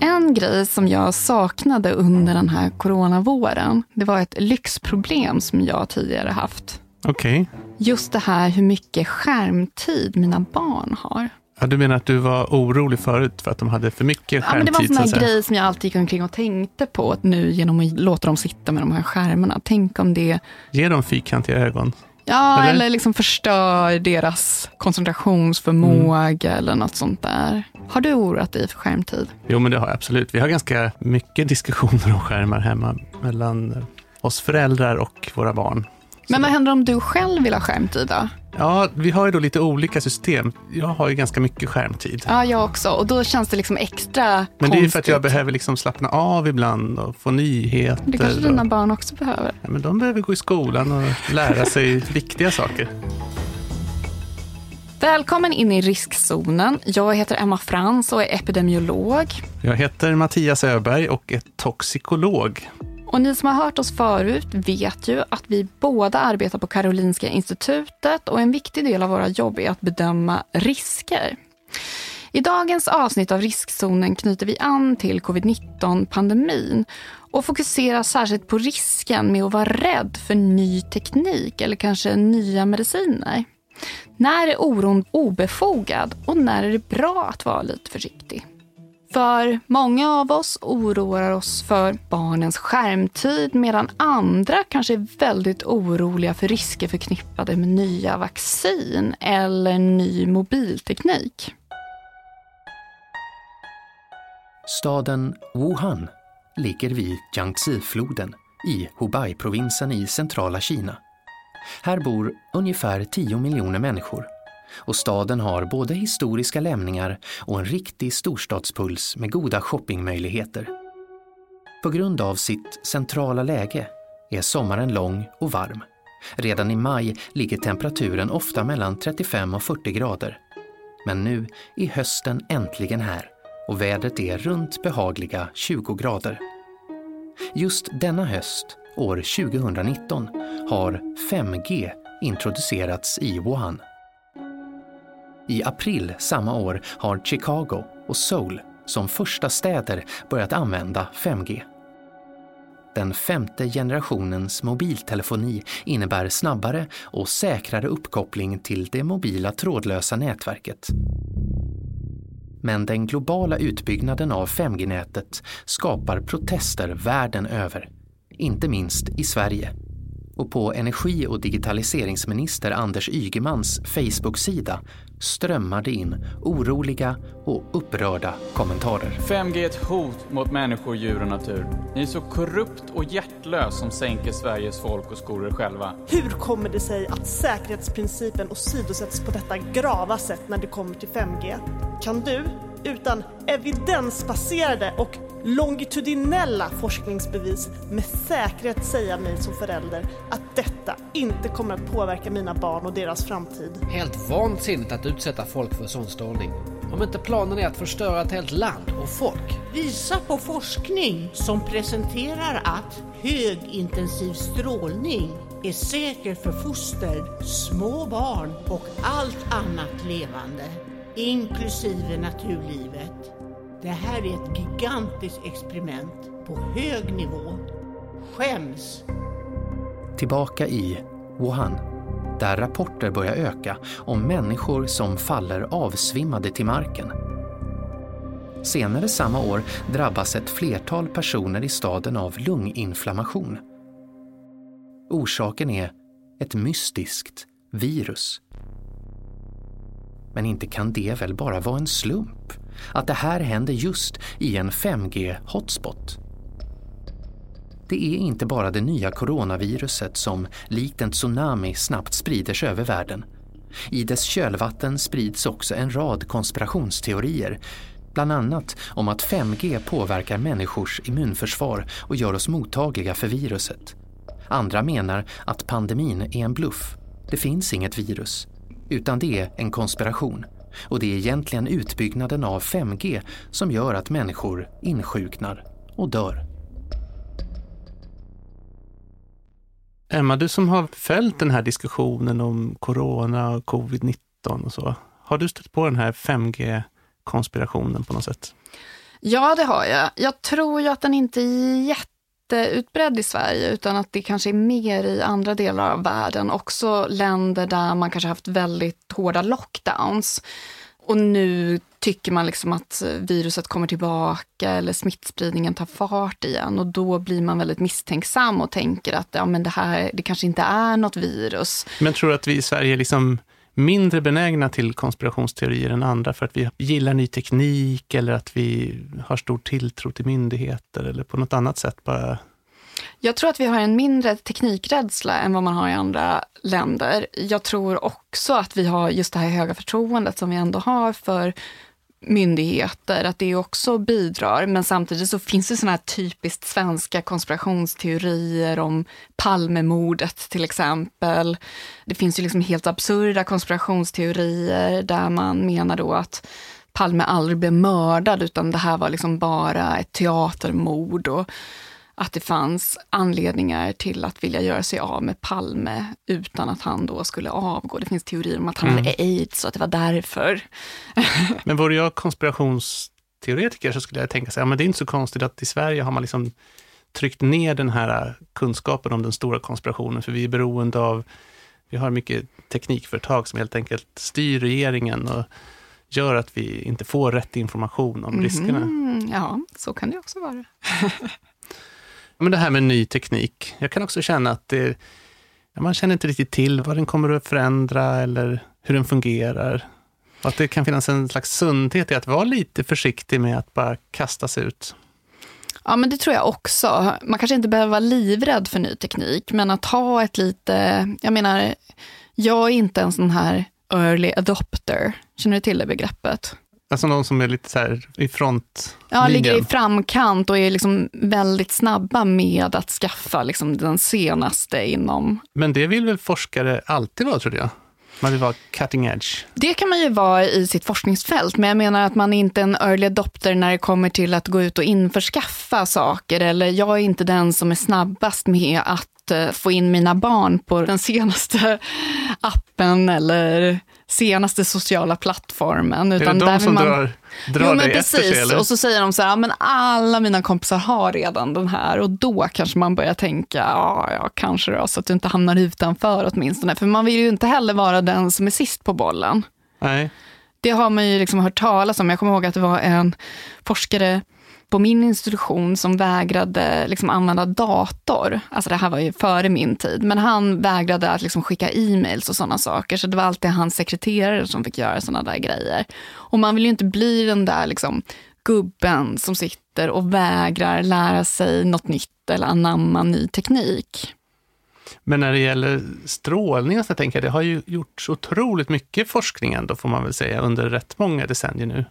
En grej som jag saknade under den här coronavåren, det var ett lyxproblem som jag tidigare haft. Okej. Okay. Just det här hur mycket skärmtid mina barn har. Ja, du menar att du var orolig förut för att de hade för mycket skärmtid? Ja, men det var en sån här grej som jag alltid gick omkring och tänkte på nu genom att låta dem sitta med de här skärmarna. Tänk om det... Ge dem fyrkantiga ögon. Ja, eller, eller liksom förstör deras koncentrationsförmåga mm. eller något sånt där. Har du oroat dig för skärmtid? Jo, men det har jag absolut. Vi har ganska mycket diskussioner om skärmar hemma mellan oss föräldrar och våra barn. Men vad händer om du själv vill ha skärmtid då? Ja, vi har ju då lite olika system. Jag har ju ganska mycket skärmtid. Ja, jag också. Och då känns det liksom extra Men konstigt. det är ju för att jag behöver liksom slappna av ibland och få nyheter. Det kanske dina och... barn också behöver. Ja, men de behöver gå i skolan och lära sig viktiga saker. Välkommen in i riskzonen. Jag heter Emma Frans och är epidemiolog. Jag heter Mattias Öberg och är toxikolog. Och ni som har hört oss förut vet ju att vi båda arbetar på Karolinska institutet och en viktig del av våra jobb är att bedöma risker. I dagens avsnitt av riskzonen knyter vi an till covid-19-pandemin och fokuserar särskilt på risken med att vara rädd för ny teknik eller kanske nya mediciner. När är oron obefogad och när är det bra att vara lite försiktig? För många av oss oroar oss för barnens skärmtid medan andra kanske är väldigt oroliga för risker förknippade med nya vaccin eller ny mobilteknik. Staden Wuhan ligger vid Yangtze-floden i Hubei-provinsen i centrala Kina. Här bor ungefär 10 miljoner människor och staden har både historiska lämningar och en riktig storstadspuls med goda shoppingmöjligheter. På grund av sitt centrala läge är sommaren lång och varm. Redan i maj ligger temperaturen ofta mellan 35 och 40 grader. Men nu är hösten äntligen här och vädret är runt behagliga 20 grader. Just denna höst, år 2019, har 5G introducerats i Wuhan. I april samma år har Chicago och Seoul som första städer börjat använda 5G. Den femte generationens mobiltelefoni innebär snabbare och säkrare uppkoppling till det mobila trådlösa nätverket. Men den globala utbyggnaden av 5G-nätet skapar protester världen över, inte minst i Sverige och på energi och digitaliseringsminister Anders Ygemans Facebook-sida strömmar det in oroliga och upprörda kommentarer. 5G är ett hot mot människor, djur och natur. Ni är så korrupt och hjärtlös som sänker Sveriges folk och skor er själva. Hur kommer det sig att säkerhetsprincipen åsidosätts på detta grava sätt när det kommer till 5G? Kan du, utan evidensbaserade och longitudinella forskningsbevis med säkerhet säga mig som förälder att detta inte kommer att påverka mina barn och deras framtid. Helt vansinnigt att utsätta folk för sån strålning. Om inte planen är att förstöra ett helt land och folk. Visa på forskning som presenterar att högintensiv strålning är säker för foster, små barn och allt annat levande, inklusive naturlivet. Det här är ett gigantiskt experiment på hög nivå. Skäms! Tillbaka i Wuhan, där rapporter börjar öka om människor som faller avsvimmade till marken. Senare samma år drabbas ett flertal personer i staden av lunginflammation. Orsaken är ett mystiskt virus. Men inte kan det väl bara vara en slump? Att det här händer just i en 5G-hotspot. Det är inte bara det nya coronaviruset som likt en tsunami snabbt sprider sig över världen. I dess kölvatten sprids också en rad konspirationsteorier bland annat om att 5G påverkar människors immunförsvar och gör oss mottagliga för viruset. Andra menar att pandemin är en bluff. Det finns inget virus, utan det är en konspiration. Och det är egentligen utbyggnaden av 5G som gör att människor insjuknar och dör. Emma, du som har följt den här diskussionen om corona och covid-19 och så. Har du stött på den här 5G-konspirationen på något sätt? Ja, det har jag. Jag tror ju att den inte är jätteutbredd i Sverige, utan att det kanske är mer i andra delar av världen. Också länder där man kanske haft väldigt hårda lockdowns. Och nu tycker man liksom att viruset kommer tillbaka eller smittspridningen tar fart igen. Och då blir man väldigt misstänksam och tänker att ja, men det här det kanske inte är något virus. Men tror du att vi i Sverige liksom mindre benägna till konspirationsteorier än andra för att vi gillar ny teknik eller att vi har stor tilltro till myndigheter eller på något annat sätt bara jag tror att vi har en mindre teknikrädsla än vad man har i andra länder. Jag tror också att vi har just det här höga förtroendet som vi ändå har för myndigheter, att det också bidrar. Men samtidigt så finns det såna här typiskt svenska konspirationsteorier om Palmemordet till exempel. Det finns ju liksom helt absurda konspirationsteorier där man menar då att Palme aldrig blev mördad utan det här var liksom bara ett teatermord. Och att det fanns anledningar till att vilja göra sig av med Palme utan att han då skulle avgå. Det finns teorier om att han mm. hade aids och att det var därför. men vore jag konspirationsteoretiker så skulle jag tänka så här, men det är inte så konstigt att i Sverige har man liksom tryckt ner den här kunskapen om den stora konspirationen, för vi är beroende av, vi har mycket teknikföretag som helt enkelt styr regeringen och gör att vi inte får rätt information om riskerna. Mm, ja, så kan det också vara. Men det här med ny teknik, jag kan också känna att det, man känner inte riktigt till vad den kommer att förändra eller hur den fungerar. Och att det kan finnas en slags sundhet i att vara lite försiktig med att bara kasta sig ut. Ja, men det tror jag också. Man kanske inte behöver vara livrädd för ny teknik, men att ha ett lite, jag menar, jag är inte en sån här early adopter. Känner du till det begreppet? Alltså någon som är lite så här i front. Ja, ligger i framkant och är liksom väldigt snabba med att skaffa liksom den senaste inom... Men det vill väl forskare alltid vara, tror jag? Man vill vara cutting edge. Det kan man ju vara i sitt forskningsfält, men jag menar att man är inte en early adopter när det kommer till att gå ut och införskaffa saker. Eller jag är inte den som är snabbast med att eh, få in mina barn på den senaste appen eller senaste sociala plattformen. Utan är det de som man... drar, drar jo, dig precis. efter sig? Eller? Och så säger de så här, ja, men alla mina kompisar har redan den här och då kanske man börjar tänka, ja, ja kanske då, så att du inte hamnar utanför åtminstone. För man vill ju inte heller vara den som är sist på bollen. Nej. Det har man ju liksom hört talas om. Jag kommer ihåg att det var en forskare på min institution som vägrade liksom använda dator. Alltså det här var ju före min tid. Men han vägrade att liksom skicka e-mails och sådana saker. Så det var alltid hans sekreterare som fick göra sådana där grejer. Och man vill ju inte bli den där liksom gubben som sitter och vägrar lära sig något nytt eller anamma ny teknik. Men när det gäller strålning, så tänker jag, det har ju gjorts otroligt mycket forskning ändå, får man väl säga, under rätt många decennier nu.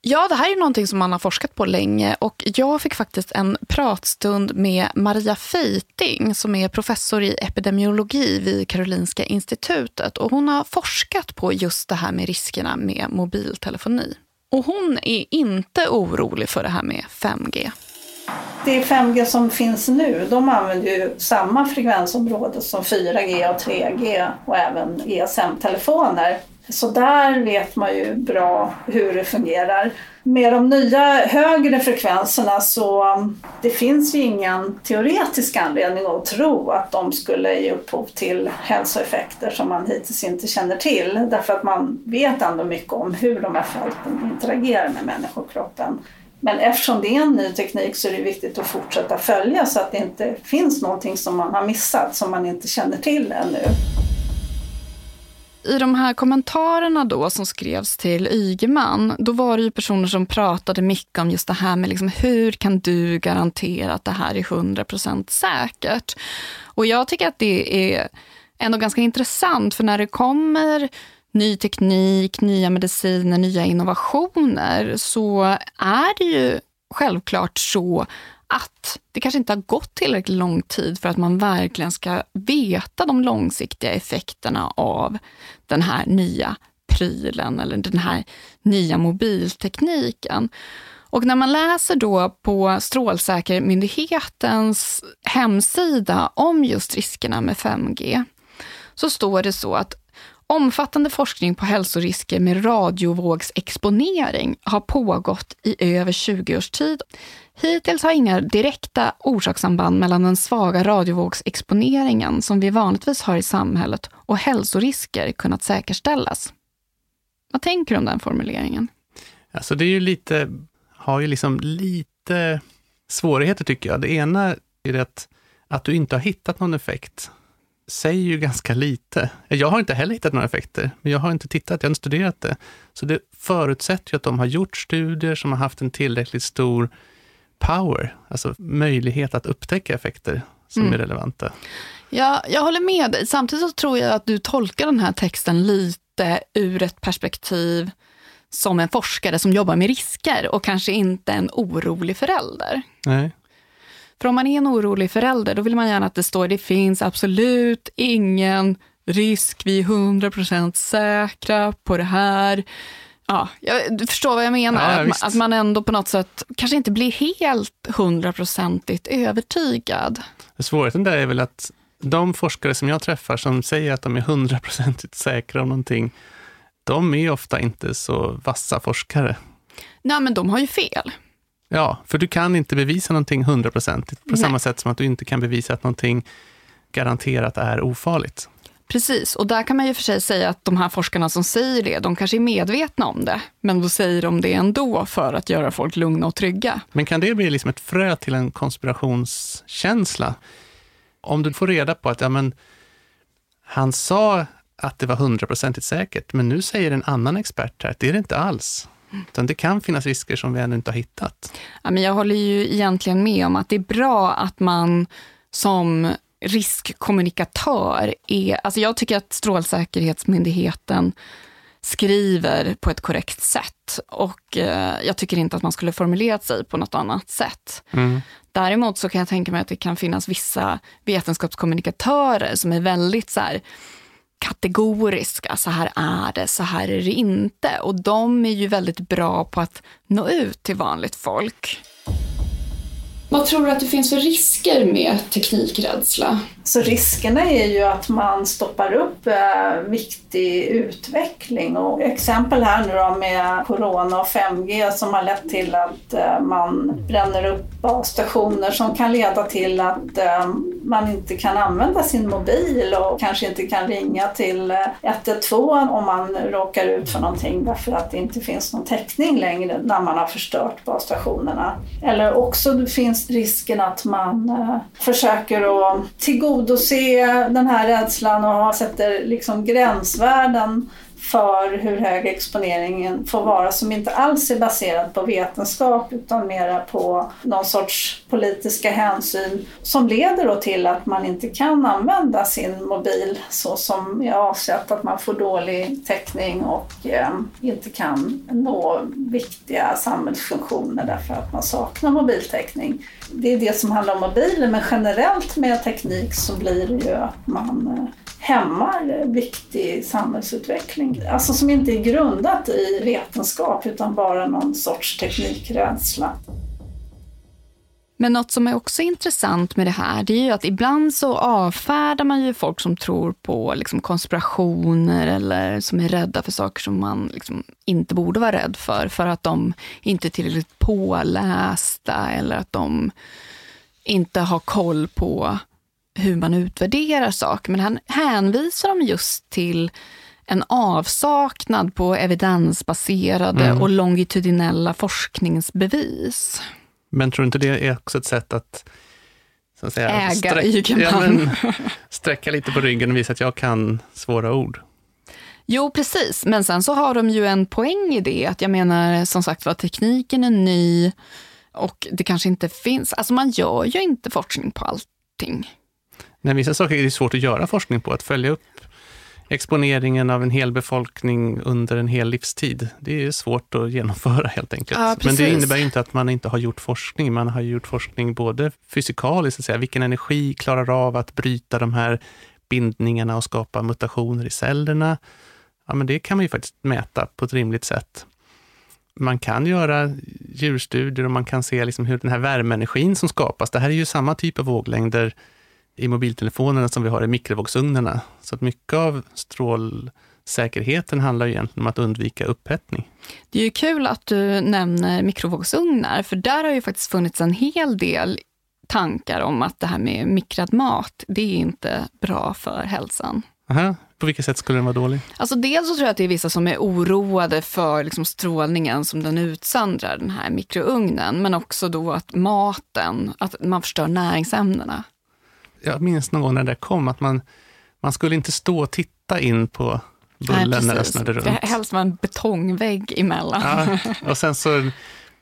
Ja, det här är någonting som man har forskat på länge och jag fick faktiskt en pratstund med Maria Feiting som är professor i epidemiologi vid Karolinska institutet och hon har forskat på just det här med riskerna med mobiltelefoni. Och hon är inte orolig för det här med 5G det 5G som finns nu, de använder ju samma frekvensområde som 4G och 3G och även GSM-telefoner. Så där vet man ju bra hur det fungerar. Med de nya högre frekvenserna så um, det finns ju ingen teoretisk anledning att tro att de skulle ge upphov till hälsoeffekter som man hittills inte känner till. Därför att man vet ändå mycket om hur de här fälten interagerar med människokroppen. Men eftersom det är en ny teknik så är det viktigt att fortsätta följa så att det inte finns någonting som man har missat som man inte känner till ännu. I de här kommentarerna då som skrevs till Ygeman, då var det ju personer som pratade mycket om just det här med liksom, hur kan du garantera att det här är 100% säkert? Och jag tycker att det är ändå ganska intressant, för när det kommer ny teknik, nya mediciner, nya innovationer så är det ju självklart så att det kanske inte har gått tillräckligt lång tid för att man verkligen ska veta de långsiktiga effekterna av den här nya prylen eller den här nya mobiltekniken. Och när man läser då på Strålsäkermyndighetens hemsida om just riskerna med 5G så står det så att Omfattande forskning på hälsorisker med radiovågsexponering har pågått i över 20 års tid. Hittills har inga direkta orsakssamband mellan den svaga radiovågsexponeringen som vi vanligtvis har i samhället och hälsorisker kunnat säkerställas. Vad tänker du om den formuleringen? Alltså det är ju lite, har ju liksom lite svårigheter tycker jag. Det ena är att, att du inte har hittat någon effekt säger ju ganska lite. Jag har inte heller hittat några effekter, men jag har inte tittat, jag har inte studerat det. Så det förutsätter ju att de har gjort studier som har haft en tillräckligt stor power, alltså möjlighet att upptäcka effekter som mm. är relevanta. Ja, jag håller med dig. Samtidigt så tror jag att du tolkar den här texten lite ur ett perspektiv som en forskare som jobbar med risker och kanske inte en orolig förälder. Nej. För om man är en orolig förälder, då vill man gärna att det står det finns absolut ingen risk, vi är 100% säkra på det här. Ja, jag, du förstår vad jag menar, ja, att, man, att, man, ändå på något sätt kanske inte blir helt hundraprocentigt övertygad. Svårigheten där är väl att de forskare som jag träffar som säger att de är hundraprocentigt säkra om någonting, de är ofta inte så vassa forskare. Nej, men de har ju fel. Ja, för du kan inte bevisa någonting hundraprocentigt, på Nej. samma sätt som att du inte kan bevisa att någonting garanterat är ofarligt. Precis, och där kan man ju för sig säga att de här forskarna som säger det, de kanske är medvetna om det, men då säger de det ändå för att göra folk lugna och trygga. Men kan det bli liksom ett frö till en konspirationskänsla? Om du får reda på att ja, men, han sa att det var hundraprocentigt säkert, men nu säger en annan expert här att det är det inte alls. Utan det kan finnas risker som vi ännu inte har hittat. Ja, men jag håller ju egentligen med om att det är bra att man som riskkommunikatör är... Alltså jag tycker att Strålsäkerhetsmyndigheten skriver på ett korrekt sätt. Och eh, jag tycker inte att man skulle formulerat sig på något annat sätt. Mm. Däremot så kan jag tänka mig att det kan finnas vissa vetenskapskommunikatörer som är väldigt så här, kategoriska, så här är det, så här är det inte. Och de är ju väldigt bra på att nå ut till vanligt folk. Vad tror du att det finns för risker med teknikrädsla? Så riskerna är ju att man stoppar upp eh, viktig utveckling och exempel här nu då med Corona och 5G som har lett till att eh, man bränner upp basstationer som kan leda till att eh, man inte kan använda sin mobil och kanske inte kan ringa till eh, 112 om man råkar ut för någonting därför att det inte finns någon täckning längre när man har förstört basstationerna. Eller också det finns risken att man eh, försöker att tillgodose tillgodose den här rädslan och sätter liksom gränsvärden för hur hög exponeringen får vara som inte alls är baserad på vetenskap utan mera på någon sorts politiska hänsyn som leder då till att man inte kan använda sin mobil så som är avsett, att man får dålig täckning och eh, inte kan nå viktiga samhällsfunktioner därför att man saknar mobiltäckning. Det är det som handlar om mobiler men generellt med teknik så blir det ju att man eh, hämmar viktig samhällsutveckling. Alltså som inte är grundat i vetenskap utan bara någon sorts teknikrädsla. Men något som är också intressant med det här, det är ju att ibland så avfärdar man ju folk som tror på liksom konspirationer eller som är rädda för saker som man liksom inte borde vara rädd för, för att de inte är tillräckligt pålästa eller att de inte har koll på hur man utvärderar saker, men han hänvisar dem just till en avsaknad på evidensbaserade mm. och longitudinella forskningsbevis. Men tror du inte det är också ett sätt att, så att säga, äga sträck, ja, men, sträcka lite på ryggen och visa att jag kan svåra ord? Jo, precis. Men sen så har de ju en poäng i det. Att jag menar, som sagt var, tekniken är ny och det kanske inte finns... Alltså man gör ju inte forskning på allting. Nej, vissa saker är det svårt att göra forskning på, att följa upp exponeringen av en hel befolkning under en hel livstid. Det är svårt att genomföra helt enkelt. Ja, Men det innebär inte att man inte har gjort forskning. Man har gjort forskning både fysikaliskt, säga, vilken energi klarar av att bryta de här bindningarna och skapa mutationer i cellerna. Ja, men det kan man ju faktiskt mäta på ett rimligt sätt. Man kan göra djurstudier och man kan se liksom hur den här värmeenergin som skapas, det här är ju samma typ av våglängder i mobiltelefonerna som vi har i mikrovågsugnarna. Så att mycket av strål, säkerheten handlar egentligen om att undvika upphettning. Det är ju kul att du nämner mikrovågsugnar, för där har ju faktiskt funnits en hel del tankar om att det här med mikrad mat, det är inte bra för hälsan. Aha. På vilket sätt skulle den vara dålig? Alltså dels så tror jag att det är vissa som är oroade för liksom strålningen som den utsöndrar, den här mikrougnen, men också då att maten, att man förstör näringsämnena. Jag minns någon gång när det kom, att man, man skulle inte stå och titta in på bullen Nej, när den precis. snurrade runt. Det helst var en betongvägg emellan. Ja, och sen så,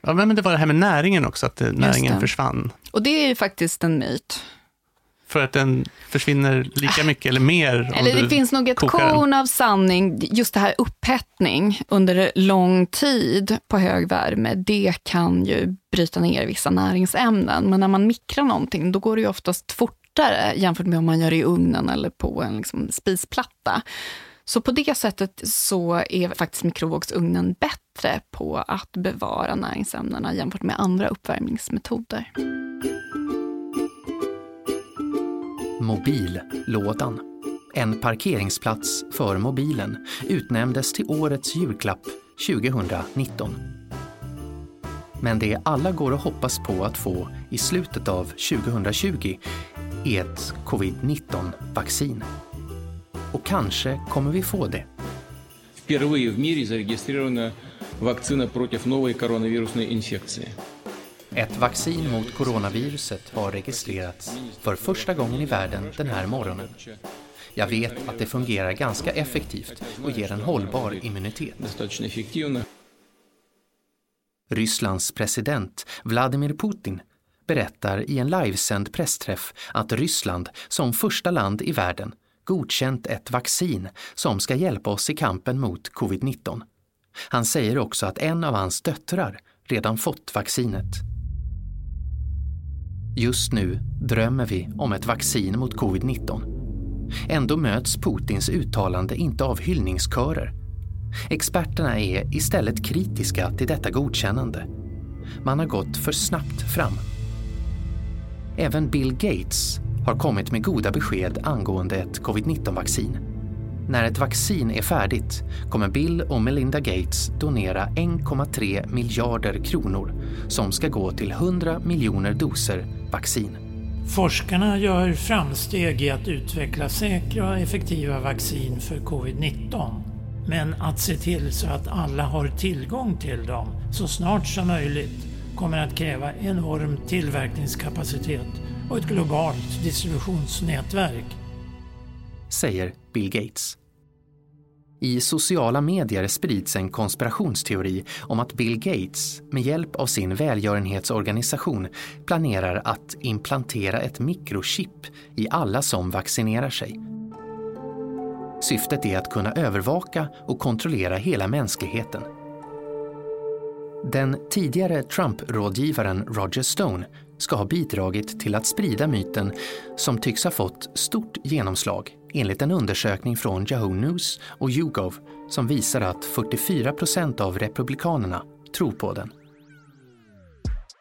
ja, men det var det här med näringen också, att näringen det. försvann. Och det är ju faktiskt en myt. För att den försvinner lika mycket eller mer Eller det finns nog ett korn av sanning, just det här upphettning under lång tid på hög värme, det kan ju bryta ner vissa näringsämnen. Men när man mikrar någonting, då går det ju oftast kortare jämfört med om man gör det i ugnen eller på en liksom spisplatta. Så på det sättet så är faktiskt mikrovågsugnen bättre på att bevara näringsämnena jämfört med andra uppvärmningsmetoder. Mobillådan. En parkeringsplats för mobilen utnämndes till årets julklapp 2019. Men det alla går att hoppas på att få i slutet av 2020 är ett covid-19-vaccin. Och kanske kommer vi få det. Впервые в мире зарегистрирована вакцина против новой коронавирусной инфекции. Ett vaccin mot coronaviruset har registrerats för första gången i världen den här morgonen. Jag vet att det fungerar ganska effektivt och ger en hållbar immunitet. Достаточно эффективно. Rysslands president Vladimir Putin berättar i en livesänd pressträff att Ryssland som första land i världen godkänt ett vaccin som ska hjälpa oss i kampen mot covid-19. Han säger också att en av hans döttrar redan fått vaccinet. Just nu drömmer vi om ett vaccin mot covid-19. Ändå möts Putins uttalande inte av hyllningskörer. Experterna är istället kritiska till detta godkännande. Man har gått för snabbt fram. Även Bill Gates har kommit med goda besked angående ett covid-19-vaccin. När ett vaccin är färdigt kommer Bill och Melinda Gates donera 1,3 miljarder kronor som ska gå till 100 miljoner doser vaccin. Forskarna gör framsteg i att utveckla säkra och effektiva vaccin för covid-19. Men att se till så att alla har tillgång till dem så snart som möjligt kommer att kräva enorm tillverkningskapacitet och ett globalt distributionsnätverk. säger Bill Gates. I sociala medier sprids en konspirationsteori om att Bill Gates med hjälp av sin välgörenhetsorganisation planerar att implantera ett mikrochip i alla som vaccinerar sig. Syftet är att kunna övervaka och kontrollera hela mänskligheten. Den tidigare Trump-rådgivaren Roger Stone ska ha bidragit till att sprida myten som tycks ha fått stort genomslag enligt en undersökning från Yahoo News och YouGov som visar att 44 procent av republikanerna tror på den.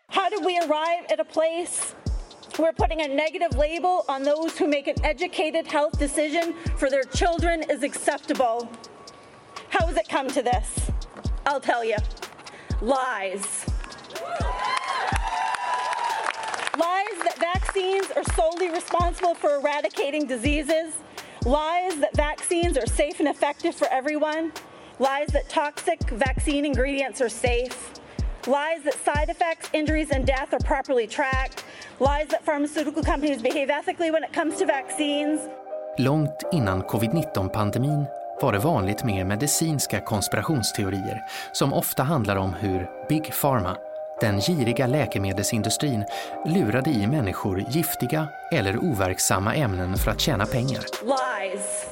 How did we arrive at a place vi putting a negative label on those who make an educated health decision for their children is acceptable? How has it come to this? I'll tell you. Lies. Lies that vaccines are solely responsible for eradicating diseases. Lies that vaccines are safe and effective for everyone. Lies that toxic vaccine ingredients are safe. Lies that side effects, injuries, and death are properly tracked. Lies that pharmaceutical companies behave ethically when it comes to vaccines. Långt innan covid-19-pandemin var det vanligt med medicinska konspirationsteorier som ofta handlar om hur Big Pharma, den giriga läkemedelsindustrin, lurade i människor giftiga eller overksamma ämnen för att tjäna pengar. Lies.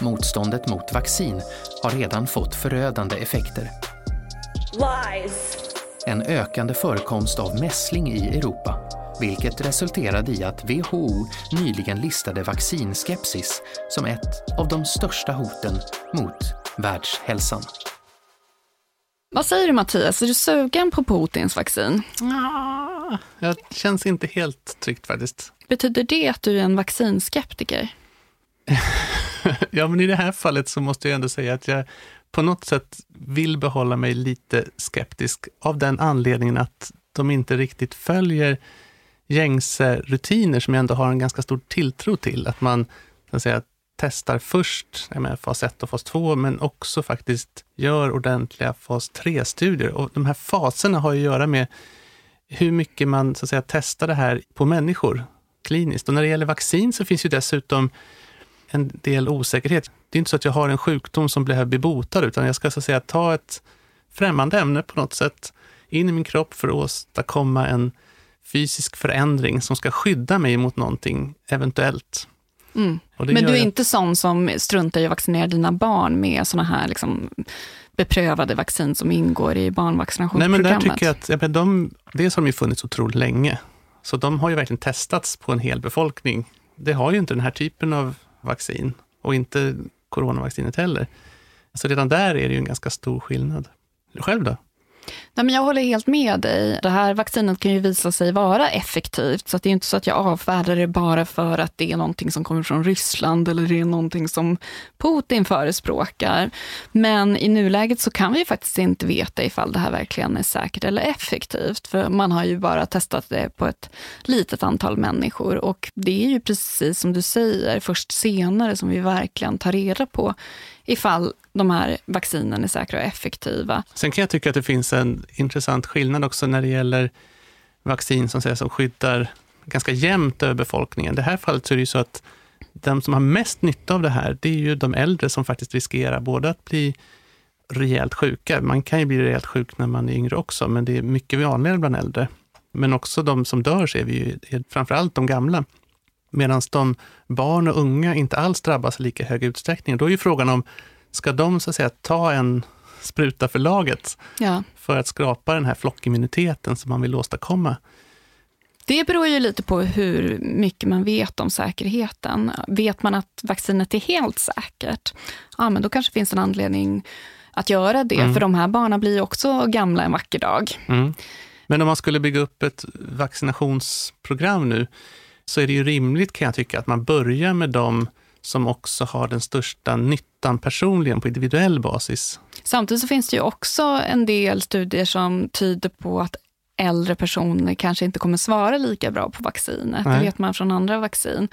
Motståndet mot vaccin har redan fått förödande effekter. Lies. En ökande förekomst av mässling i Europa, vilket resulterade i att WHO nyligen listade vaccinskepsis som ett av de största hoten mot världshälsan. Vad säger du Mattias, är du sugen på Putins vaccin? Ah, jag känns inte helt tryggt faktiskt. Betyder det att du är en vaccinskeptiker? ja, men i det här fallet så måste jag ändå säga att jag på något sätt vill behålla mig lite skeptisk av den anledningen att de inte riktigt följer gängse rutiner som jag ändå har en ganska stor tilltro till. Att man så att säga, testar först menar, fas 1 och fas 2, men också faktiskt gör ordentliga fas 3-studier. Och de här faserna har ju att göra med hur mycket man så att säga, testar det här på människor kliniskt. Och när det gäller vaccin så finns ju dessutom en del osäkerhet. Det är inte så att jag har en sjukdom som behöver bli botad, utan jag ska så att säga ta ett främmande ämne på något sätt in i min kropp för att åstadkomma en fysisk förändring som ska skydda mig mot någonting eventuellt. Mm. Men du är jag... inte sån som struntar i att vaccinera dina barn med såna här liksom beprövade vaccin som ingår i barnvaccinationsprogrammet? Nej, men där tycker jag att ja, de, dels har de ju funnits otroligt länge, så de har ju verkligen testats på en hel befolkning. Det har ju inte den här typen av vaccin och inte coronavaccinet heller. Så redan där är det ju en ganska stor skillnad. Själv då? Nej, men jag håller helt med dig. Det här vaccinet kan ju visa sig vara effektivt, så det är inte så att jag avfärdar det bara för att det är någonting som kommer från Ryssland eller det är någonting som Putin förespråkar. Men i nuläget så kan vi ju faktiskt inte veta ifall det här verkligen är säkert eller effektivt, för man har ju bara testat det på ett litet antal människor och det är ju precis som du säger, först senare som vi verkligen tar reda på ifall de här vaccinen är säkra och effektiva. Sen kan jag tycka att det finns en intressant skillnad också när det gäller vaccin som, säger, som skyddar ganska jämnt över befolkningen. I det här fallet så är det ju så att de som har mest nytta av det här, det är ju de äldre som faktiskt riskerar både att bli rejält sjuka. Man kan ju bli rejält sjuk när man är yngre också, men det är mycket vanligare bland äldre. Men också de som dör ser vi ju, framförallt de gamla. Medan de barn och unga inte alls drabbas i lika hög utsträckning. Då är ju frågan om, ska de så att säga ta en spruta för laget ja. för att skapa den här flockimmuniteten som man vill åstadkomma? Det beror ju lite på hur mycket man vet om säkerheten. Vet man att vaccinet är helt säkert, ja men då kanske finns en anledning att göra det, mm. för de här barnen blir ju också gamla en vacker dag. Mm. Men om man skulle bygga upp ett vaccinationsprogram nu, så är det ju rimligt kan jag tycka att man börjar med de som också har den största nyttan personligen på individuell basis. Samtidigt så finns det ju också en del studier som tyder på att äldre personer kanske inte kommer svara lika bra på vaccinet. Nej. Det vet man från andra vaccin.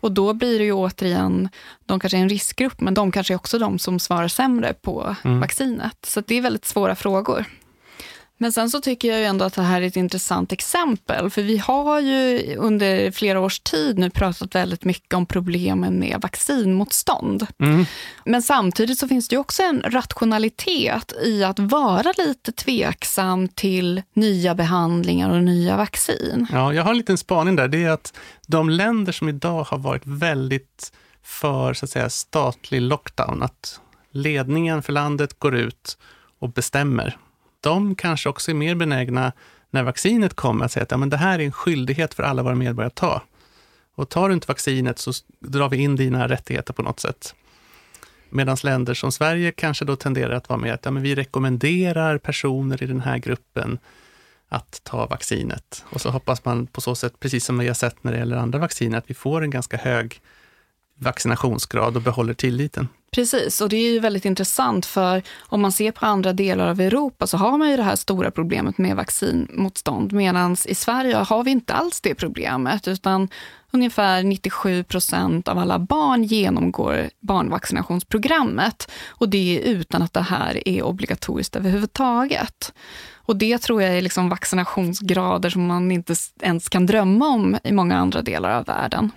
Och då blir det ju återigen, de kanske är en riskgrupp, men de kanske är också de som svarar sämre på mm. vaccinet. Så det är väldigt svåra frågor. Men sen så tycker jag ju ändå att det här är ett intressant exempel, för vi har ju under flera års tid nu pratat väldigt mycket om problemen med vaccinmotstånd. Mm. Men samtidigt så finns det ju också en rationalitet i att vara lite tveksam till nya behandlingar och nya vaccin. Ja, jag har en liten spaning där. Det är att de länder som idag har varit väldigt för så att säga, statlig lockdown, att ledningen för landet går ut och bestämmer de kanske också är mer benägna när vaccinet kommer att säga att ja, men det här är en skyldighet för alla våra medborgare att ta. Och tar du inte vaccinet så drar vi in dina rättigheter på något sätt. Medan länder som Sverige kanske då tenderar att vara med att ja, men vi rekommenderar personer i den här gruppen att ta vaccinet. Och så hoppas man på så sätt, precis som vi har sett när det gäller andra vacciner, att vi får en ganska hög vaccinationsgrad och behåller tilliten. Precis, och det är ju väldigt intressant för om man ser på andra delar av Europa så har man ju det här stora problemet med vaccinmotstånd medan i Sverige har vi inte alls det problemet utan ungefär 97 procent av alla barn genomgår barnvaccinationsprogrammet och det är utan att det här är obligatoriskt överhuvudtaget. Och det tror jag är liksom vaccinationsgrader som man inte ens kan drömma om i många andra delar av världen.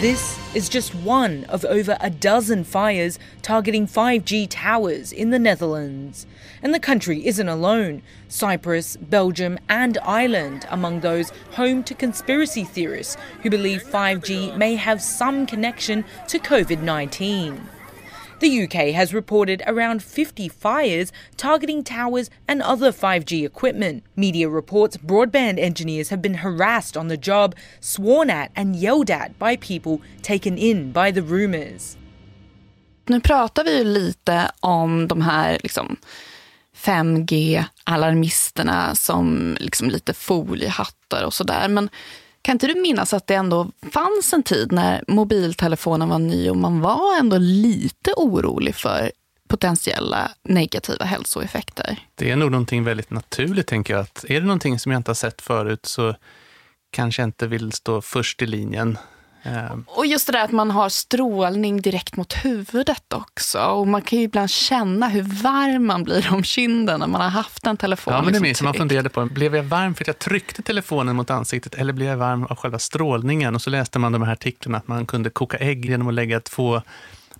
This is just one of over a dozen fires targeting 5G towers in the Netherlands. And the country isn't alone. Cyprus, Belgium, and Ireland among those home to conspiracy theorists who believe 5G may have some connection to COVID 19. The UK has reported around 50 fires targeting towers and other 5G equipment. Media reports broadband engineers have been harassed on the job, sworn at, and yelled at by people taken in by the rumours. Nu pratar vi ju lite om de här liksom 5G-alarmisterna som liksom lite foliehattar och sådär. Men Kan inte du minnas att det ändå fanns en tid när mobiltelefonen var ny och man var ändå lite orolig för potentiella negativa hälsoeffekter? Det är nog någonting väldigt naturligt, tänker jag. Att är det någonting som jag inte har sett förut så kanske jag inte vill stå först i linjen. Ehm. Och just det där att man har strålning direkt mot huvudet också. Och man kan ju ibland känna hur varm man blir om kinden när man har haft en telefon. Ja, men det är liksom man funderade på. Blev jag varm för att jag tryckte telefonen mot ansiktet eller blev jag varm av själva strålningen? Och så läste man de här artiklarna att man kunde koka ägg genom att lägga två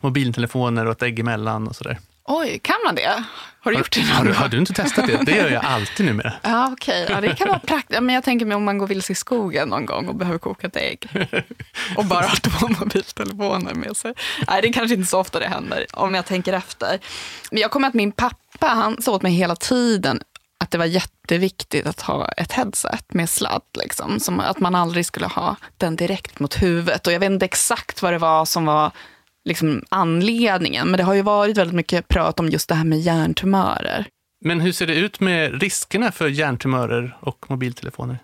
mobiltelefoner och ett ägg emellan och sådär. Oj, kan man det? Har du gjort det? Har du, har du inte testat det? Det gör jag alltid numera. Ja, okej. Okay. Ja, det kan vara praktiskt. Men jag tänker mig om man går vilse i skogen någon gång och behöver koka ett ägg. Och bara har två mobiltelefoner med sig. Nej, det är kanske inte så ofta det händer, om jag tänker efter. Men jag kommer att min pappa, han sa åt mig hela tiden att det var jätteviktigt att ha ett headset med sladd. Liksom. Som att man aldrig skulle ha den direkt mot huvudet. Och jag vet inte exakt vad det var som var liksom anledningen. Men det har ju varit väldigt mycket prat om just det här med hjärntumörer. Men hur ser det ut med riskerna för hjärntumörer och mobiltelefoner?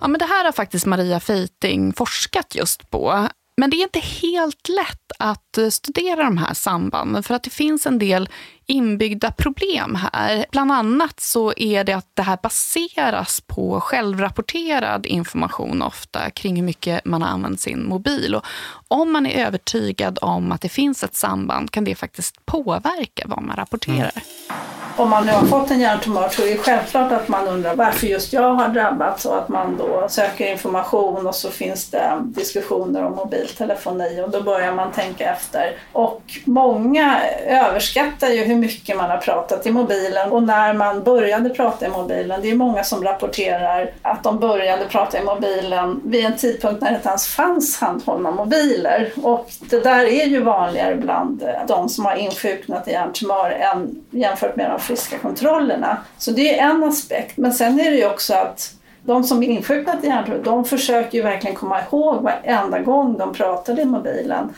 Ja, men det här har faktiskt Maria Feiting forskat just på. Men det är inte helt lätt att studera de här sambanden för att det finns en del inbyggda problem här. Bland annat så är det att det här baseras på självrapporterad information ofta kring hur mycket man har använt sin mobil. Och om man är övertygad om att det finns ett samband kan det faktiskt påverka vad man rapporterar. Mm om man nu har fått en hjärntumör så är det självklart att man undrar varför just jag har drabbats och att man då söker information och så finns det diskussioner om mobiltelefoni och då börjar man tänka efter. Och många överskattar ju hur mycket man har pratat i mobilen och när man började prata i mobilen, det är många som rapporterar att de började prata i mobilen vid en tidpunkt när det inte ens fanns handhållna mobiler. Och det där är ju vanligare bland eh, de som har insjuknat i hjärntumör än jämfört med de friska kontrollerna. Så det är en aspekt. Men sen är det ju också att de som är insjuknat i hjärntumör, de försöker ju verkligen komma ihåg varenda gång de pratade i mobilen.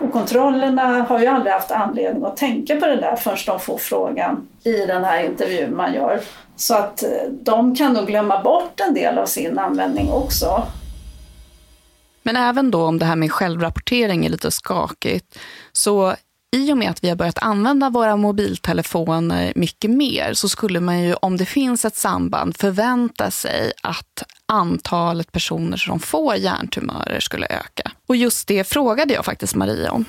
Och kontrollerna har ju aldrig haft anledning att tänka på det där förrän de får frågan i den här intervjun man gör. Så att eh, de kan nog glömma bort en del av sin användning också. Men även då om det här med självrapportering är lite skakigt, så i och med att vi har börjat använda våra mobiltelefoner mycket mer så skulle man ju, om det finns ett samband, förvänta sig att antalet personer som får hjärntumörer skulle öka. Och just det frågade jag faktiskt Maria om.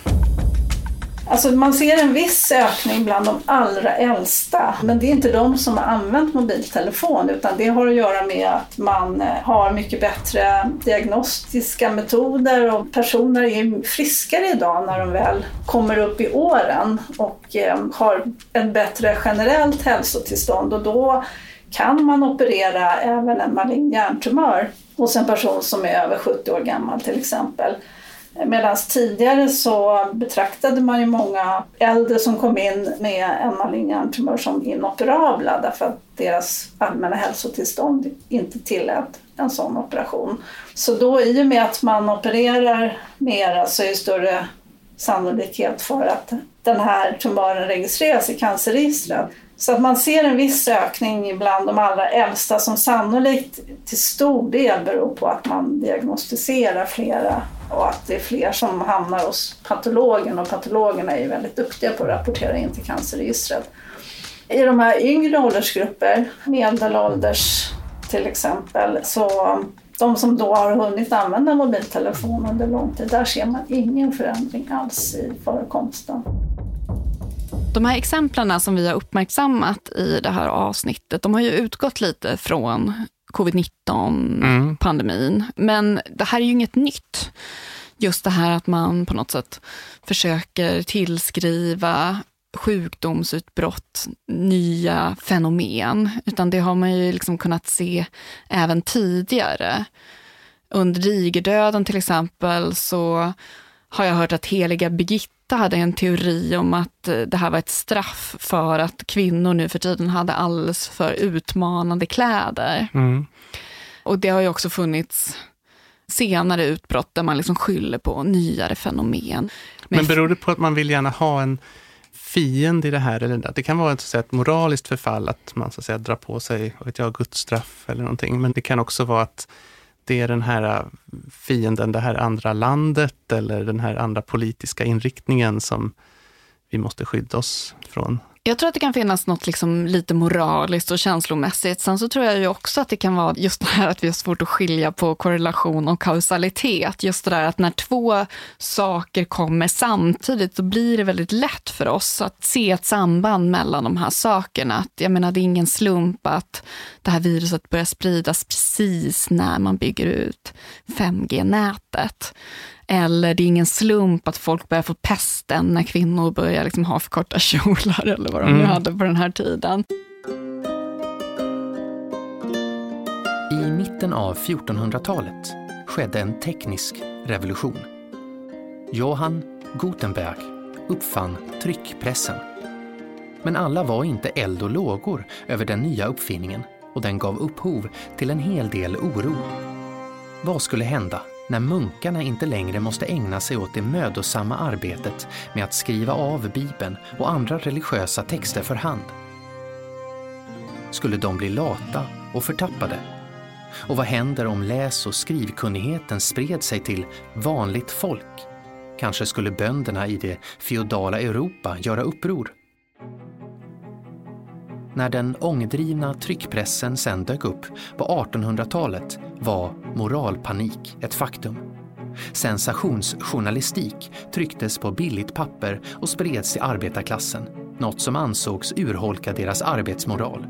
Alltså man ser en viss ökning bland de allra äldsta, men det är inte de som har använt mobiltelefon utan det har att göra med att man eh, har mycket bättre diagnostiska metoder och personer är friskare idag när de väl kommer upp i åren och eh, har ett bättre generellt hälsotillstånd och då kan man operera även en malign hjärntumör hos en person som är över 70 år gammal till exempel. Medan tidigare så betraktade man ju många äldre som kom in med en malign hjärntumör som inoperabla därför att deras allmänna hälsotillstånd inte tillät en sån operation. Så då i och med att man opererar mera så är det större sannolikhet för att den här tumören registreras i cancerregistret. Så att man ser en viss ökning bland de allra äldsta som sannolikt till stor del beror på att man diagnostiserar flera och att det är fler som hamnar hos patologen och patologerna är ju väldigt duktiga på att rapportera in till cancerregistret. I de här yngre åldersgrupper, medelålders till exempel, så de som då har hunnit använda mobiltelefon under lång tid, där ser man ingen förändring alls i förekomsten. De här exemplen som vi har uppmärksammat i det här avsnittet, de har ju utgått lite från covid-19-pandemin. Mm. Men det här är ju inget nytt. Just det här att man på något sätt försöker tillskriva sjukdomsutbrott, nya fenomen, utan det har man ju liksom kunnat se även tidigare. Under digerdöden till exempel så har jag hört att heliga Birgitta hade en teori om att eh, det här var ett straff för att kvinnor nu för tiden hade alldeles för utmanande kläder. Mm. Och det har ju också funnits senare utbrott där man liksom skyller på nyare fenomen. Men, Men beror det på att man vill gärna ha en fiende i det här? Eller det kan vara ett, så ett moraliskt förfall att man så att säga, drar på sig vet jag, Guds straff eller någonting. Men det kan också vara att det är den här äh, fienden, det här andra landet eller den här andra politiska inriktningen som vi måste skydda oss från. Jag tror att det kan finnas något liksom lite moraliskt och känslomässigt. Sen så tror jag ju också att det kan vara just det här att vi har svårt att skilja på korrelation och kausalitet. Just det där att när två saker kommer samtidigt, så blir det väldigt lätt för oss att se ett samband mellan de här sakerna. Att, jag menar, det är ingen slump att det här viruset börjar spridas precis när man bygger ut 5G-nätet. Eller det är ingen slump att folk börjar få pesten när kvinnor börjar liksom ha för korta kjolar eller vad de mm. nu hade på den här tiden. I mitten av 1400-talet skedde en teknisk revolution. Johann Gutenberg uppfann tryckpressen. Men alla var inte eld och lågor över den nya uppfinningen och den gav upphov till en hel del oro. Vad skulle hända när munkarna inte längre måste ägna sig åt det mödosamma arbetet med att skriva av Bibeln och andra religiösa texter för hand. Skulle de bli lata och förtappade? Och vad händer om läs och skrivkunnigheten spred sig till vanligt folk? Kanske skulle bönderna i det feodala Europa göra uppror? När den ångdrivna tryckpressen sen dök upp på 1800-talet var moralpanik ett faktum. Sensationsjournalistik trycktes på billigt papper och spreds till arbetarklassen, något som ansågs urholka deras arbetsmoral.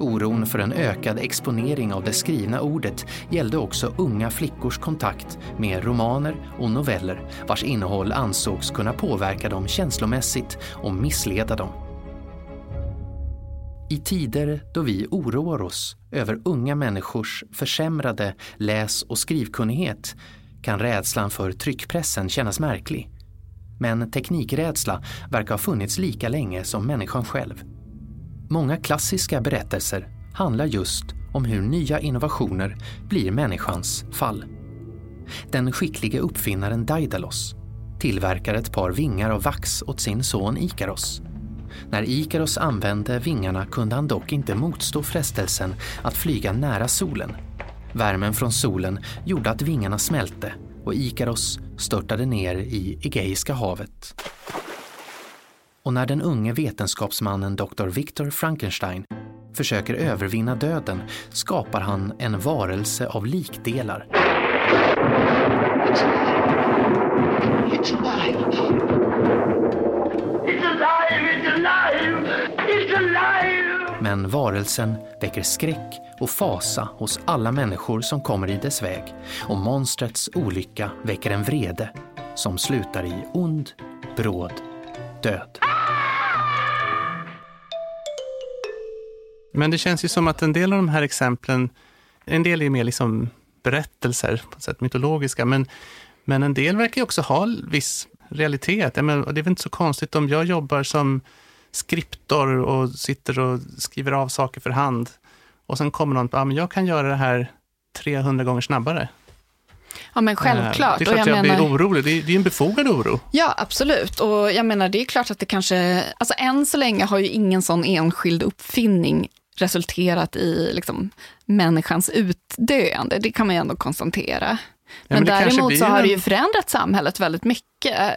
Oron för en ökad exponering av det skrivna ordet gällde också unga flickors kontakt med romaner och noveller vars innehåll ansågs kunna påverka dem känslomässigt och missleda dem. I tider då vi oroar oss över unga människors försämrade läs och skrivkunnighet kan rädslan för tryckpressen kännas märklig. Men teknikrädsla verkar ha funnits lika länge som människan själv. Många klassiska berättelser handlar just om hur nya innovationer blir människans fall. Den skicklige uppfinnaren Daidalos tillverkar ett par vingar av vax åt sin son Ikaros när Ikaros använde vingarna kunde han dock inte motstå frestelsen att flyga nära solen. Värmen från solen gjorde att vingarna smälte och Ikaros störtade ner i Egeiska havet. Och när den unge vetenskapsmannen Dr. Victor Frankenstein försöker övervinna döden skapar han en varelse av likdelar. It's alive. Men varelsen väcker skräck och fasa hos alla människor som kommer i dess väg och monstrets olycka väcker en vrede som slutar i ond, bråd död. Men det känns ju som att en del av de här exemplen, en del är mer liksom berättelser, på sätt mytologiska, men, men en del verkar ju också ha viss realitet. Men, det är väl inte så konstigt om jag jobbar som skriptor och sitter och skriver av saker för hand. Och sen kommer någon, ja men jag kan göra det här 300 gånger snabbare. Ja men självklart. Det är klart att jag, jag menar, blir orolig. Det är, det är en befogad oro. Ja, absolut. Och jag menar, det är klart att det kanske... Alltså än så länge har ju ingen sån enskild uppfinning resulterat i liksom, människans utdöende. Det kan man ju ändå konstatera. Men, ja, men däremot så har det ju förändrat samhället väldigt mycket.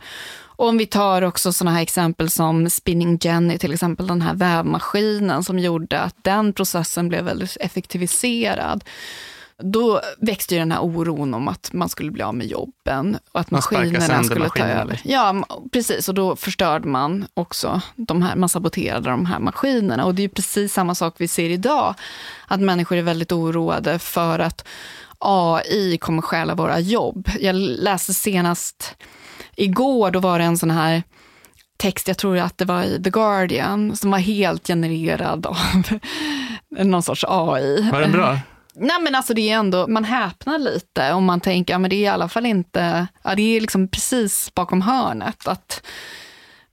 Och om vi tar också sådana här exempel som Spinning Jenny, till exempel den här vävmaskinen som gjorde att den processen blev väldigt effektiviserad. Då växte ju den här oron om att man skulle bli av med jobben och att maskinerna skulle ta över. Ja, precis. Och då förstörde man också de här, man saboterade de här maskinerna. Och det är precis samma sak vi ser idag. Att människor är väldigt oroade för att AI kommer stjäla våra jobb. Jag läste senast igår, då var det en sån här text, jag tror att det var i The Guardian, som var helt genererad av någon sorts AI. Var den bra? Nej men alltså det är ändå, man häpnar lite om man tänker, ja men det är i alla fall inte, ja det är liksom precis bakom hörnet att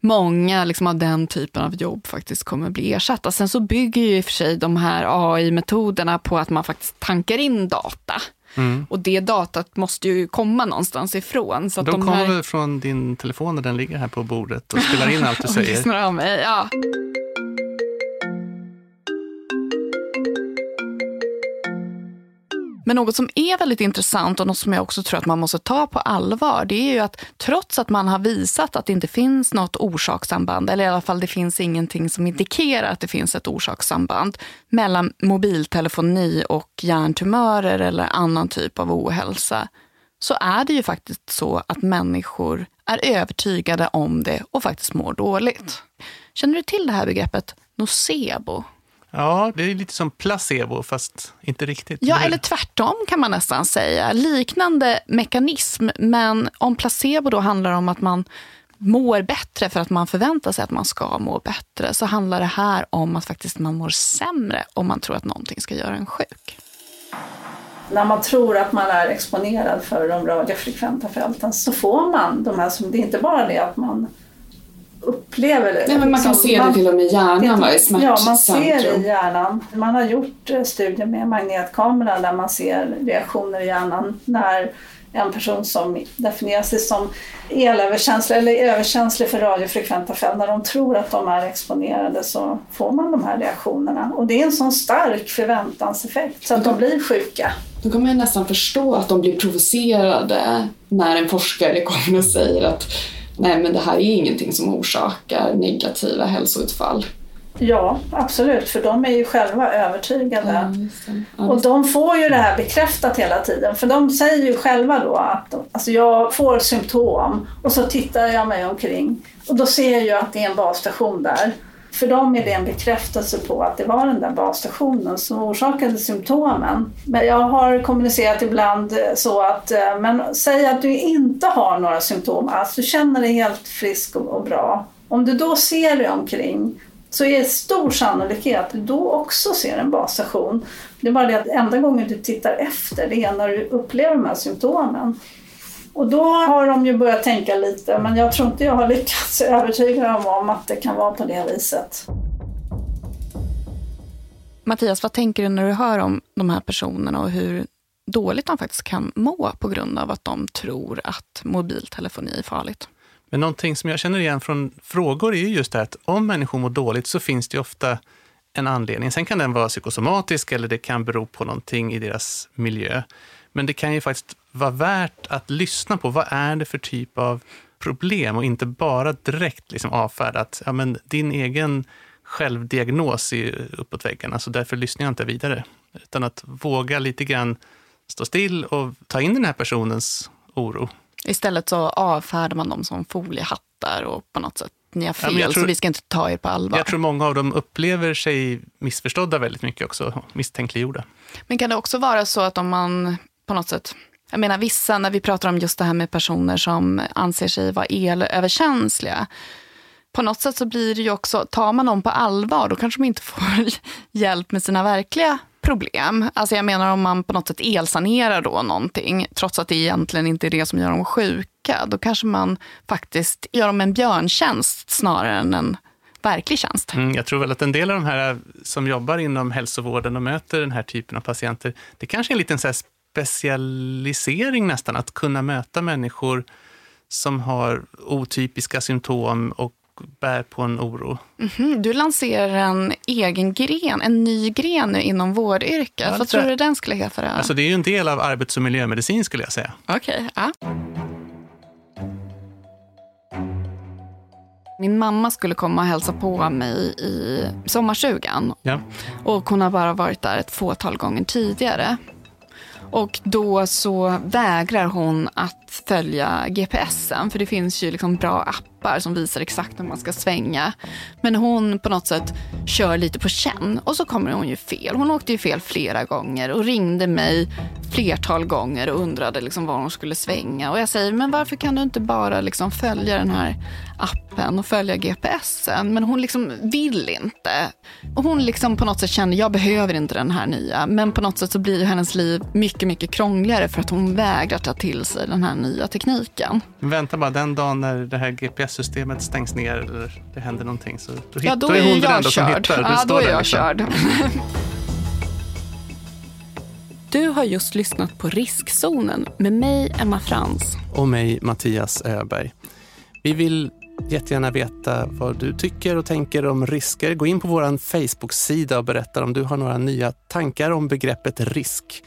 många liksom av den typen av jobb faktiskt kommer bli ersatta. Sen så bygger ju i och för sig de här AI-metoderna på att man faktiskt tankar in data. Mm. Och det datat måste ju komma någonstans ifrån. Så de, de kommer här... från din telefon när den ligger här på bordet och spelar in allt du säger? ja. Men något som är väldigt intressant och något som jag också tror att man måste ta på allvar, det är ju att trots att man har visat att det inte finns något orsakssamband, eller i alla fall det finns ingenting som indikerar att det finns ett orsakssamband mellan mobiltelefoni och hjärntumörer eller annan typ av ohälsa, så är det ju faktiskt så att människor är övertygade om det och faktiskt mår dåligt. Känner du till det här begreppet nocebo? Ja, det är lite som placebo, fast inte riktigt. Ja, eller tvärtom kan man nästan säga. Liknande mekanism, men om placebo då handlar om att man mår bättre för att man förväntar sig att man ska må bättre, så handlar det här om att faktiskt man mår sämre om man tror att någonting ska göra en sjuk. När man tror att man är exponerad för de radiofrekventa fälten så får man de här som, det är inte bara det att man upplever det. Nej, men man kan liksom, se det till och med i hjärnan, va? i Ja, man ser det i hjärnan. Man har gjort eh, studier med magnetkamera där man ser reaktioner i hjärnan när en person som definierar sig som elöverkänslig eller överkänslig för radiofrekventa fält, när de tror att de är exponerade så får man de här reaktionerna. Och det är en sån stark förväntanseffekt så att de blir sjuka. Då kan man ju nästan förstå att de blir provocerade när en forskare kommer och säger att nej men det här är ingenting som orsakar negativa hälsoutfall. Ja, absolut, för de är ju själva övertygade. Och de får ju det här bekräftat hela tiden. För de säger ju själva då att alltså jag får symptom och så tittar jag mig omkring och då ser jag ju att det är en basstation där. För dem är det en bekräftelse på att det var den där basstationen som orsakade symptomen. Men jag har kommunicerat ibland eh, så att, eh, men säg att du inte har några symptom alls, du känner dig helt frisk och bra. Om du då ser dig omkring så är det stor sannolikhet att du då också ser en basstation. Det är bara det att enda gången du tittar efter det är när du upplever de här symptomen. Och då har de ju börjat tänka lite, men jag tror inte jag har lyckats övertyga dem om att det kan vara på det viset. Mattias, vad tänker du när du hör om de här personerna och hur dåligt de faktiskt kan må på grund av att de tror att mobiltelefoni är farligt? Men någonting som jag känner igen från frågor är ju just det att om människor mår dåligt så finns det ofta en anledning. Sen kan den vara psykosomatisk eller det kan bero på någonting i deras miljö. Men det kan ju faktiskt vara värt att lyssna på vad är det för typ av problem och inte bara direkt liksom avfärda att ja, men din egen självdiagnos är uppåt väggarna, så därför lyssnar jag inte vidare. Utan att våga lite grann stå still och ta in den här personens oro. Istället så avfärdar man dem som foliehattar och på något sätt, ni har Ja, fel, jag tror- så vi ska inte ta er på allvar. Jag tror många av dem upplever sig missförstådda väldigt mycket också, misstänkliggjorda. Men kan det också vara så att om man på något sätt, jag menar vissa, när vi pratar om just det här med personer som anser sig vara elöverkänsliga, på något sätt så blir det ju också, tar man dem på allvar, då kanske de inte får hjälp med sina verkliga problem. Alltså jag menar om man på något sätt elsanerar då någonting, trots att det egentligen inte är det som gör dem sjuka, då kanske man faktiskt gör dem en björntjänst snarare än en verklig tjänst. Mm, jag tror väl att en del av de här som jobbar inom hälsovården och möter den här typen av patienter, det kanske är en liten så här specialisering nästan, att kunna möta människor som har otypiska symptom och bär på en oro. Mhm, Du lanserar en egen gren, en ny gren nu inom vårdyrket. Ja, Vad tror du den skulle heta? Alltså det är ju en del av arbets och miljömedicin skulle jag säga. Okej, ja. Min mamma skulle komma och hälsa på mig i sommarstugan. Ja. Och hon har bara varit där ett fåtal gånger tidigare. Och då så vägrar hon att följa GPSen, för det finns ju liksom bra appar som visar exakt när man ska svänga. Men hon på något sätt kör lite på känn och så kommer hon ju fel. Hon åkte ju fel flera gånger och ringde mig flertal gånger och undrade liksom var hon skulle svänga. Och jag säger, men varför kan du inte bara liksom följa den här appen och följa GPSen? Men hon liksom vill inte. Och hon liksom på något sätt känner, jag behöver inte den här nya. Men på något sätt så blir ju hennes liv mycket, mycket krångligare för att hon vägrar ta till sig den här nya tekniken. Vänta bara, den dagen när det här GPS-systemet stängs ner eller det händer någonting, så då, hit, Ja, då är är hon den jag enda som hittar. Du Ja, då är jag liksom. körd. Du har just lyssnat på Riskzonen med mig, Emma Frans. Och mig, Mattias Öberg. Vi vill jättegärna veta vad du tycker och tänker om risker. Gå in på vår Facebook-sida och berätta om du har några nya tankar om begreppet risk.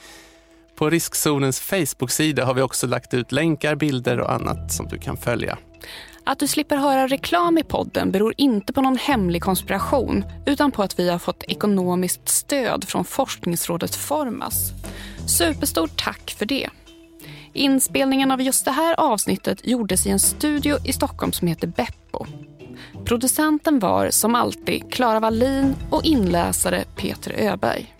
På riskzonens Facebook-sida har vi också lagt ut länkar, bilder och annat som du kan följa. Att du slipper höra reklam i podden beror inte på någon hemlig konspiration utan på att vi har fått ekonomiskt stöd från forskningsrådet Formas. Superstort tack för det. Inspelningen av just det här avsnittet gjordes i en studio i Stockholm som heter Beppo. Producenten var som alltid Klara Wallin och inläsare Peter Öberg.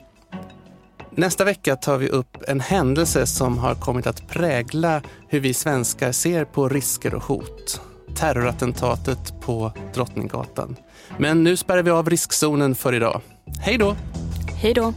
Nästa vecka tar vi upp en händelse som har kommit att prägla hur vi svenskar ser på risker och hot. Terrorattentatet på Drottninggatan. Men nu spärrar vi av riskzonen för idag. Hej då! Hej då!